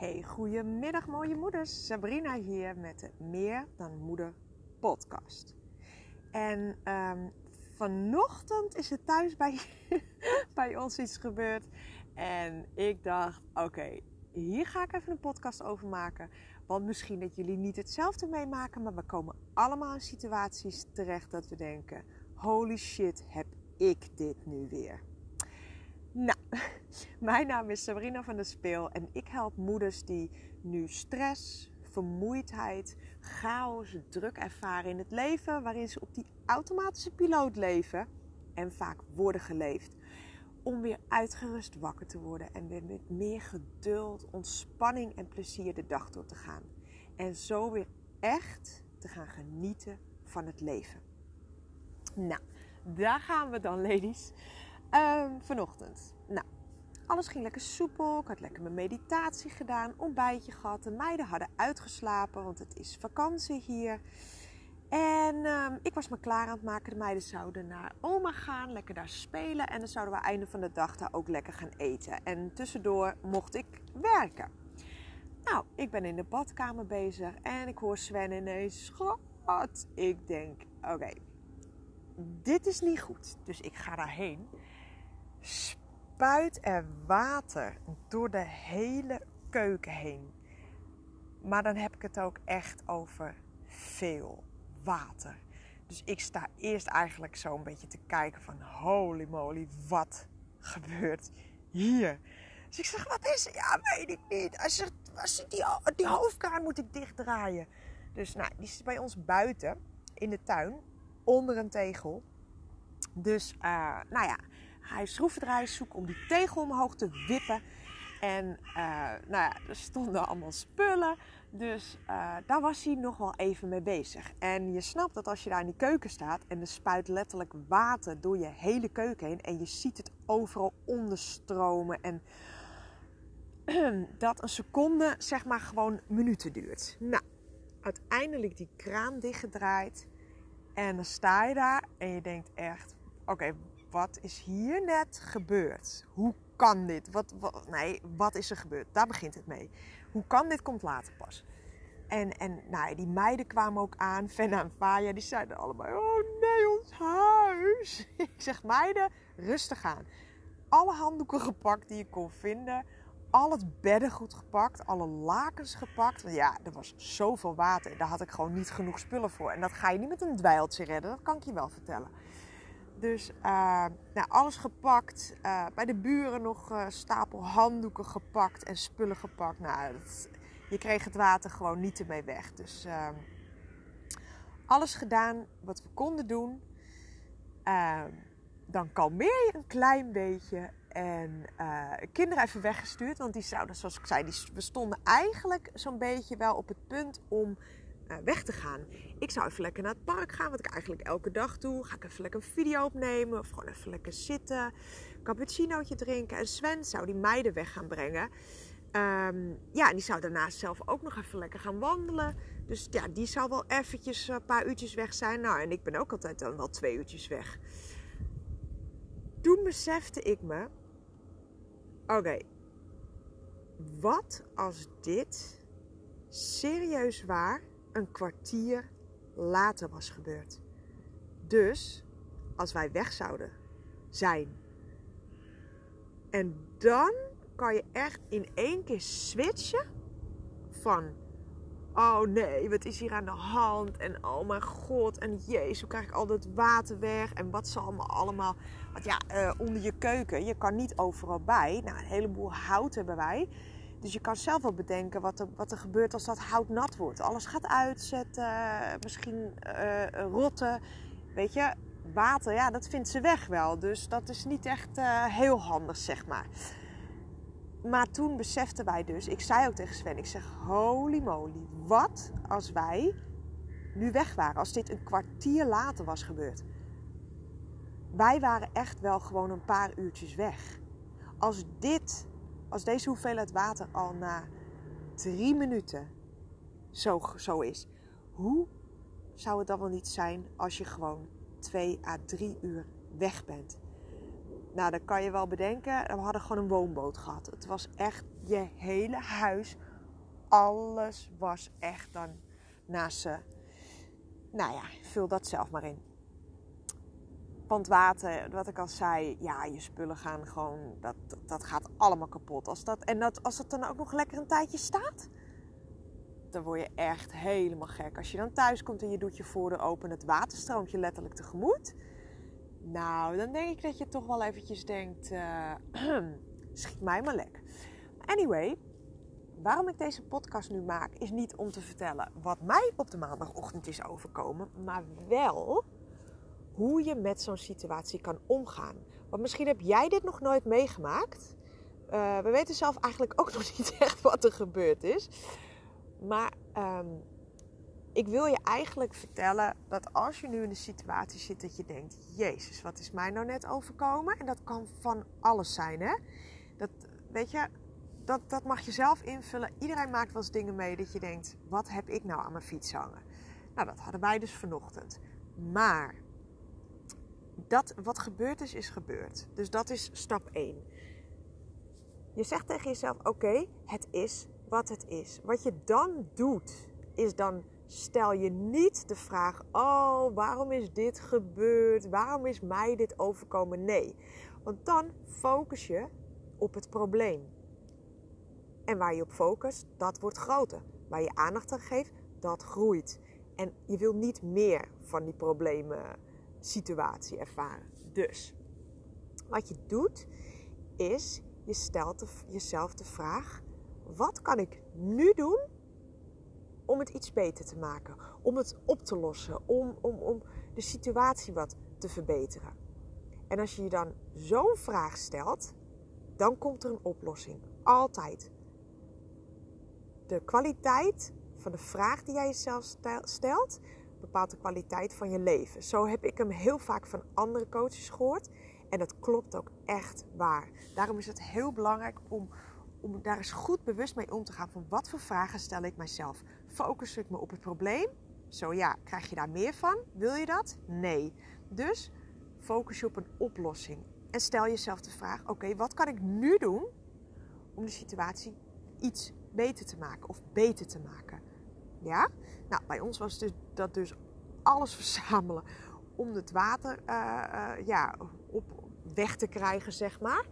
Hey, goedemiddag mooie moeders. Sabrina hier met de Meer dan Moeder podcast. En um, vanochtend is er thuis bij, bij ons iets gebeurd. En ik dacht, oké, hier ga ik even een podcast over maken. Want misschien dat jullie niet hetzelfde meemaken, maar we komen allemaal in situaties terecht dat we denken: holy shit, heb ik dit nu weer? Mijn naam is Sabrina van der Speel en ik help moeders die nu stress, vermoeidheid, chaos, druk ervaren in het leven, waarin ze op die automatische piloot leven en vaak worden geleefd. Om weer uitgerust wakker te worden en weer met meer geduld, ontspanning en plezier de dag door te gaan. En zo weer echt te gaan genieten van het leven. Nou, daar gaan we dan, ladies. Um, vanochtend. Alles ging lekker soepel. Ik had lekker mijn meditatie gedaan, ontbijtje gehad. De meiden hadden uitgeslapen, want het is vakantie hier. En um, ik was me klaar aan het maken. De meiden zouden naar oma gaan, lekker daar spelen. En dan zouden we einde van de dag daar ook lekker gaan eten. En tussendoor mocht ik werken. Nou, ik ben in de badkamer bezig en ik hoor Sven ineens: Schat, ik denk, oké, dit is niet goed. Dus ik ga daarheen spuit er water door de hele keuken heen. Maar dan heb ik het ook echt over veel water. Dus ik sta eerst eigenlijk zo een beetje te kijken van holy moly, wat gebeurt hier? Dus ik zeg, wat is er? Ja, weet ik niet. Hij zegt, die, die hoofdkraan moet ik dichtdraaien. Dus nou, die zit bij ons buiten in de tuin, onder een tegel. Dus uh, nou ja, hij schroevendraai zoek om die tegel omhoog te wippen. En uh, nou ja, er stonden allemaal spullen. Dus uh, daar was hij nog wel even mee bezig. En je snapt dat als je daar in die keuken staat en er spuit letterlijk water door je hele keuken heen. En je ziet het overal onderstromen. En dat een seconde zeg maar gewoon minuten duurt. Nou, uiteindelijk die kraan dichtgedraaid. En dan sta je daar en je denkt echt, oké, wat is hier net gebeurd? Hoe kan dit? Wat, nee, wat is er gebeurd? Daar begint het mee. Hoe kan dit? Komt later pas. En, en nou, die meiden kwamen ook aan, Fenna en Faya, die zeiden allemaal: Oh nee, ons huis. Ik zeg: Meiden, rustig aan. Alle handdoeken gepakt die je kon vinden. Al het beddengoed gepakt, alle lakens gepakt. Want ja, er was zoveel water. Daar had ik gewoon niet genoeg spullen voor. En dat ga je niet met een dweiltje redden, dat kan ik je wel vertellen. Dus uh, nou, alles gepakt. Uh, bij de buren nog uh, stapel handdoeken gepakt en spullen gepakt. Nou, je kreeg het water gewoon niet ermee weg. Dus ehm, alles gedaan wat we konden doen. Ehm, dan kalmeer je een klein beetje. En kinderen even weggestuurd. Want die zouden, zoals ik zei, die, we stonden eigenlijk zo'n beetje wel op het punt om weg te gaan. Ik zou even lekker naar het park gaan, wat ik eigenlijk elke dag doe. Ga ik even lekker een video opnemen of gewoon even lekker zitten. Cappuccinootje drinken. En Sven zou die meiden weg gaan brengen. Um, ja, en die zou daarnaast zelf ook nog even lekker gaan wandelen. Dus ja, die zou wel eventjes een paar uurtjes weg zijn. Nou, en ik ben ook altijd dan wel twee uurtjes weg. Toen besefte ik me... Oké, wat als dit serieus waar een kwartier later was gebeurd. Dus als wij weg zouden zijn. En dan kan je echt in één keer switchen van oh nee, wat is hier aan de hand? En oh mijn god, en jezus, hoe krijg ik al dat water weg? En wat zal allemaal allemaal... Want ja, uh, onder je keuken, je kan niet overal bij. Nou, een heleboel hout hebben wij. Dus je kan zelf wel bedenken wat er, wat er gebeurt als dat hout nat wordt. Alles gaat uitzetten, misschien uh, rotten. Weet je, water, ja, dat vindt ze weg wel. Dus dat is niet echt uh, heel handig, zeg maar. Maar toen beseften wij dus, ik zei ook tegen Sven, ik zeg, holy moly, wat als wij nu weg waren? Als dit een kwartier later was gebeurd. Wij waren echt wel gewoon een paar uurtjes weg. Als dit als deze hoeveelheid water al na drie minuten zo, zo is, hoe zou het dan wel niet zijn als je gewoon twee à drie uur weg bent? Nou, dan kan je wel bedenken, we hadden gewoon een woonboot gehad. Het was echt je hele huis alles was echt dan naast ze. Nou ja, vul dat zelf maar in. Want water, wat ik al zei, ja, je spullen gaan gewoon, dat, dat gaat allemaal kapot. Als dat, en dat, als het dan ook nog lekker een tijdje staat, dan word je echt helemaal gek. Als je dan thuis komt en je doet je voordeur open, het water stroomt je letterlijk tegemoet. Nou, dan denk ik dat je toch wel eventjes denkt, uh, schiet mij maar lek. Anyway, waarom ik deze podcast nu maak, is niet om te vertellen wat mij op de maandagochtend is overkomen, maar wel hoe je met zo'n situatie kan omgaan. Want misschien heb jij dit nog nooit meegemaakt. Uh, we weten zelf eigenlijk ook nog niet echt wat er gebeurd is. Maar um, ik wil je eigenlijk vertellen dat als je nu in een situatie zit dat je denkt: Jezus, wat is mij nou net overkomen? En dat kan van alles zijn, hè? Dat, weet je, dat, dat mag je zelf invullen. Iedereen maakt wel eens dingen mee dat je denkt: wat heb ik nou aan mijn fiets hangen? Nou, dat hadden wij dus vanochtend. Maar dat, wat gebeurd is, is gebeurd. Dus dat is stap 1. Je zegt tegen jezelf: oké, het is wat het is. Wat je dan doet, is dan stel je niet de vraag: Oh, waarom is dit gebeurd? Waarom is mij dit overkomen? Nee. Want dan focus je op het probleem. En waar je op focust, dat wordt groter. Waar je aandacht aan geeft, dat groeit. En je wil niet meer van die problemen situatie ervaren. Dus wat je doet, is je stelt jezelf de vraag: wat kan ik nu doen om het iets beter te maken, om het op te lossen, om, om, om de situatie wat te verbeteren. En als je je dan zo'n vraag stelt, dan komt er een oplossing. Altijd. De kwaliteit van de vraag die jij jezelf stelt, bepaalt de kwaliteit van je leven. Zo heb ik hem heel vaak van andere coaches gehoord. En dat klopt ook echt waar. Daarom is het heel belangrijk om, om daar eens goed bewust mee om te gaan. Van wat voor vragen stel ik mijzelf? Focus ik me op het probleem? Zo ja, krijg je daar meer van? Wil je dat? Nee. Dus focus je op een oplossing. En stel jezelf de vraag: oké, wat kan ik nu doen om de situatie iets beter te maken of beter te maken? Ja? Nou, bij ons was dus dat dus alles verzamelen om het water uh, uh, ja, op weg te krijgen, zeg maar.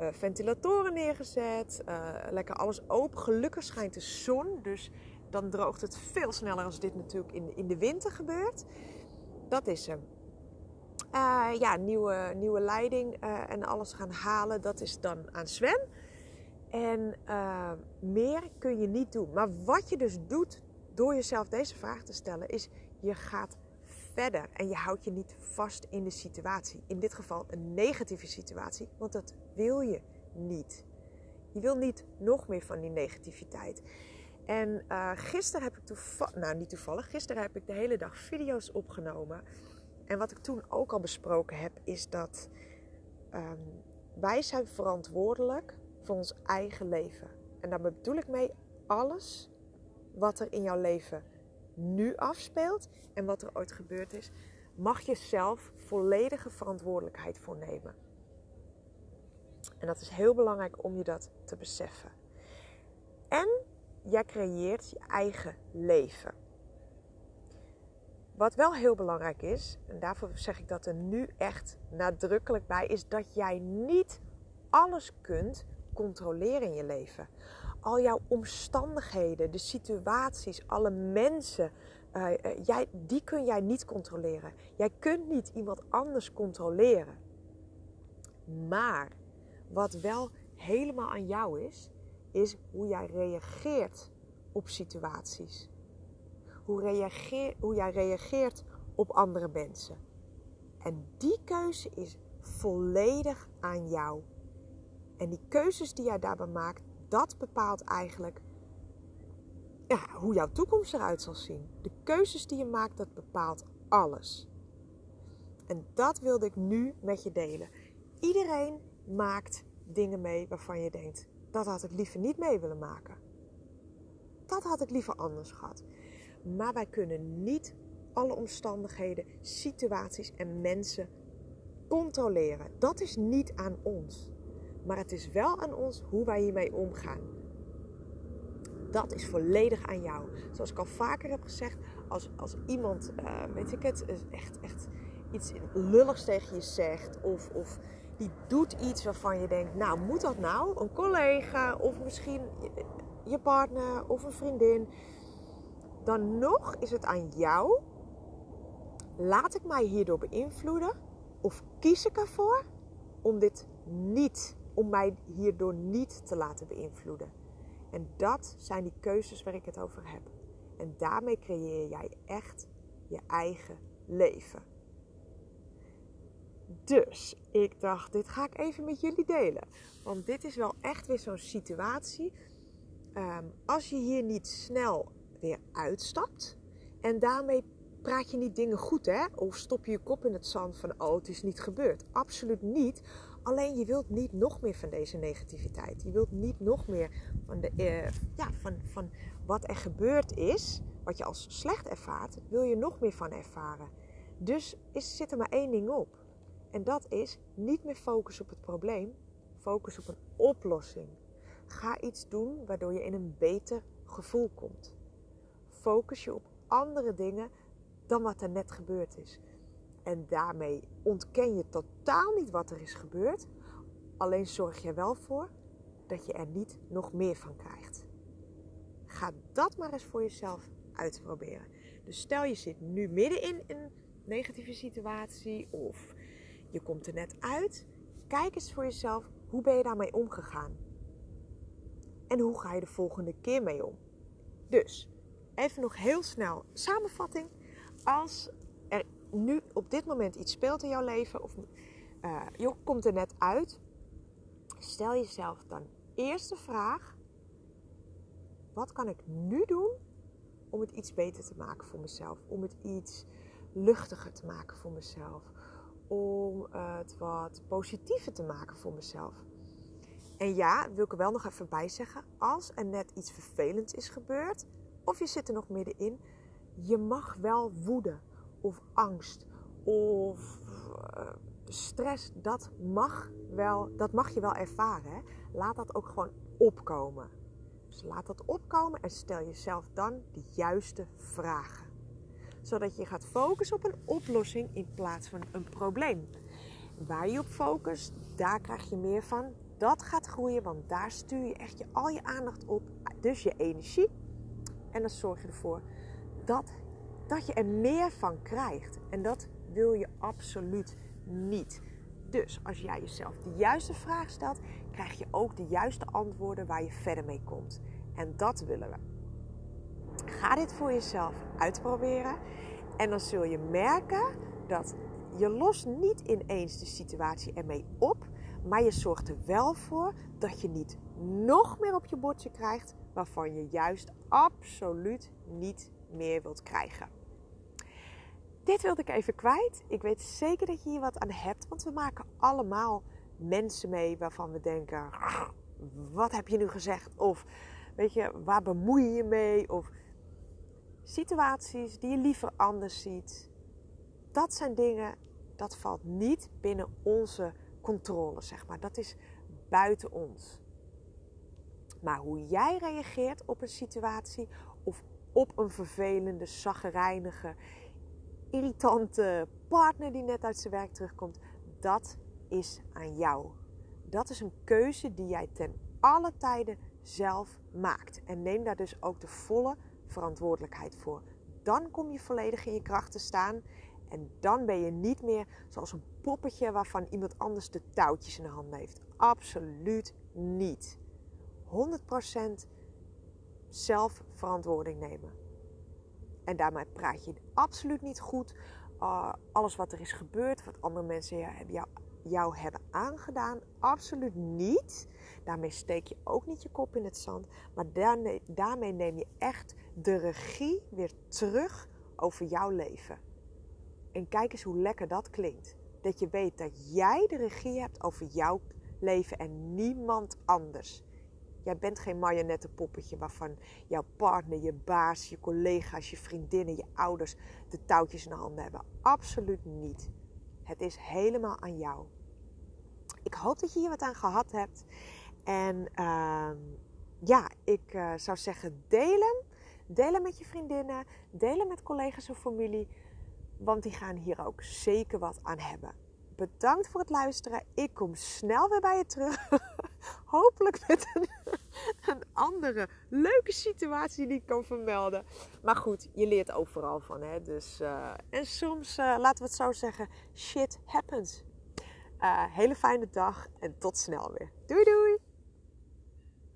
Uh, ventilatoren neergezet, lekker alles open. Gelukkig schijnt de zon, dus dan droogt het veel sneller als dit natuurlijk in, in de winter gebeurt. Dat is hem. Ja, nieuwe, nieuwe leiding en alles gaan halen, dat is dan aan Sven. En meer kun je niet doen. Maar wat je dus doet door jezelf deze vraag te stellen, is je gaat verder en je houdt je niet vast in de situatie. In dit geval een negatieve situatie, want dat wil je niet. Je wil niet nog meer van die negativiteit. En uh, gisteren heb ik toevallig, nou niet toevallig, gisteren heb ik de hele dag video's opgenomen. En wat ik toen ook al besproken heb, is dat um, wij zijn verantwoordelijk voor ons eigen leven. En daar bedoel ik mee alles wat er in jouw leven nu afspeelt en wat er ooit gebeurd is, mag je zelf volledige verantwoordelijkheid voor nemen. En dat is heel belangrijk om je dat te beseffen. En jij creëert je eigen leven. Wat wel heel belangrijk is, en daarvoor zeg ik dat er nu echt nadrukkelijk bij, is dat jij niet alles kunt controleren in je leven. Al jouw omstandigheden, de situaties, alle mensen, uh, jij, die kun jij niet controleren. Jij kunt niet iemand anders controleren. Maar wat wel helemaal aan jou is, is hoe jij reageert op situaties. Hoe, reageer, hoe jij reageert op andere mensen. En die keuze is volledig aan jou. En die keuzes die jij daarbij maakt, dat bepaalt eigenlijk ja, hoe jouw toekomst eruit zal zien. De keuzes die je maakt, dat bepaalt alles. En dat wilde ik nu met je delen. Iedereen maakt dingen mee waarvan je denkt: dat had ik liever niet mee willen maken. Dat had ik liever anders gehad. Maar wij kunnen niet alle omstandigheden, situaties en mensen controleren. Dat is niet aan ons. Maar het is wel aan ons hoe wij hiermee omgaan. Dat is volledig aan jou. Zoals ik al vaker heb gezegd, als, als iemand, uh, weet ik het, echt, echt iets lulligs tegen je zegt. Of, of die doet iets waarvan je denkt, nou moet dat nou? Een collega of misschien je partner of een vriendin. Dan nog is het aan jou. Laat ik mij hierdoor beïnvloeden? Of kies ik ervoor om dit niet, om mij hierdoor niet te laten beïnvloeden? En dat zijn die keuzes waar ik het over heb. En daarmee creëer jij echt je eigen leven. Dus ik dacht, dit ga ik even met jullie delen. Want dit is wel echt weer zo'n situatie. Ehm, als je hier niet snel weer uitstapt en daarmee praat je niet dingen goed, hè? Of stop je je kop in het zand van, oh, het is niet gebeurd. Absoluut niet. Alleen je wilt niet nog meer van deze negativiteit. Je wilt niet nog meer van, de, uh, ja, van, van wat er gebeurd is, wat je als slecht ervaart, wil je nog meer van ervaren. Dus is, zit er maar één ding op. En dat is niet meer focus op het probleem, focus op een oplossing. Ga iets doen waardoor je in een beter gevoel komt. Focus je op andere dingen dan wat er net gebeurd is. En daarmee ontken je totaal niet wat er is gebeurd. Alleen zorg je wel voor dat je er niet nog meer van krijgt. Ga dat maar eens voor jezelf uitproberen. Dus stel je zit nu midden in een negatieve situatie of je komt er net uit. Kijk eens voor jezelf, hoe ben je daarmee omgegaan? En hoe ga je de volgende keer mee om? Dus, even nog heel snel samenvatting. Als nu op dit moment iets speelt in jouw leven, of uh, je komt er net uit, stel jezelf dan eerst de vraag: wat kan ik nu doen om het iets beter te maken voor mezelf? Om het iets luchtiger te maken voor mezelf? Om het wat positiever te maken voor mezelf? En ja, wil ik er wel nog even bij zeggen, als er net iets vervelends is gebeurd, of je zit er nog middenin, je mag wel woede of angst of uh, stress, dat mag, wel, dat mag je wel ervaren. Hè? Laat dat ook gewoon opkomen. Dus laat dat opkomen en stel jezelf dan de juiste vragen. Zodat je gaat focussen op een oplossing in plaats van een probleem. Waar je op focust, daar krijg je meer van. Dat gaat groeien, want daar stuur je echt je, al je aandacht op. Dus je energie. En dan zorg je ervoor dat, dat je er meer van krijgt. En dat wil je absoluut niet. Dus als jij jezelf de juiste vraag stelt, krijg je ook de juiste antwoorden waar je verder mee komt. En dat willen we. Ga dit voor jezelf uitproberen. En dan zul je merken dat je lost niet ineens de situatie ermee op. Maar je zorgt er wel voor dat je niet nog meer op je bordje krijgt waarvan je juist absoluut niet meer wilt krijgen. Dit wilde ik even kwijt. Ik weet zeker dat je hier wat aan hebt, want we maken allemaal mensen mee waarvan we denken: wat heb je nu gezegd? Of weet je, waar bemoei je je mee? Of situaties die je liever anders ziet. Dat zijn dingen, dat valt niet binnen onze controle, zeg maar. Dat is buiten ons. Maar hoe jij reageert op een situatie of op een vervelende, zaggerijnige, irritante partner die net uit zijn werk terugkomt, dat is aan jou. Dat is een keuze die jij ten alle tijden zelf maakt. En neem daar dus ook de volle verantwoordelijkheid voor. Dan kom je volledig in je kracht te staan. En dan ben je niet meer zoals een poppetje waarvan iemand anders de touwtjes in de handen heeft. Absoluut niet. 100% zelf verantwoording nemen. En daarmee praat je absoluut niet goed. Uh, alles wat er is gebeurd, wat andere mensen jou, jou hebben aangedaan, absoluut niet. Daarmee steek je ook niet je kop in het zand. Maar daarmee neem je echt de regie weer terug over jouw leven. En kijk eens hoe lekker dat klinkt. Dat je weet dat jij de regie hebt over jouw leven en niemand anders. Jij bent geen marionettenpoppetje waarvan jouw partner, je baas, je collega's, je vriendinnen, je ouders de touwtjes in de handen hebben. Absoluut niet. Het is helemaal aan jou. Ik hoop dat je hier wat aan gehad hebt. En uh, ja, ik uh, zou zeggen delen. Delen met je vriendinnen, delen met collega's of familie, want die gaan hier ook zeker wat aan hebben. Bedankt voor het luisteren. Ik kom snel weer bij je terug. Hopelijk met een, andere leuke situatie die ik kan vermelden. Maar goed, je leert overal van. Hè? Dus, uh, en soms, uh, laten we het zo zeggen, shit happens. Uh, hele fijne dag en tot snel weer. Doei doei!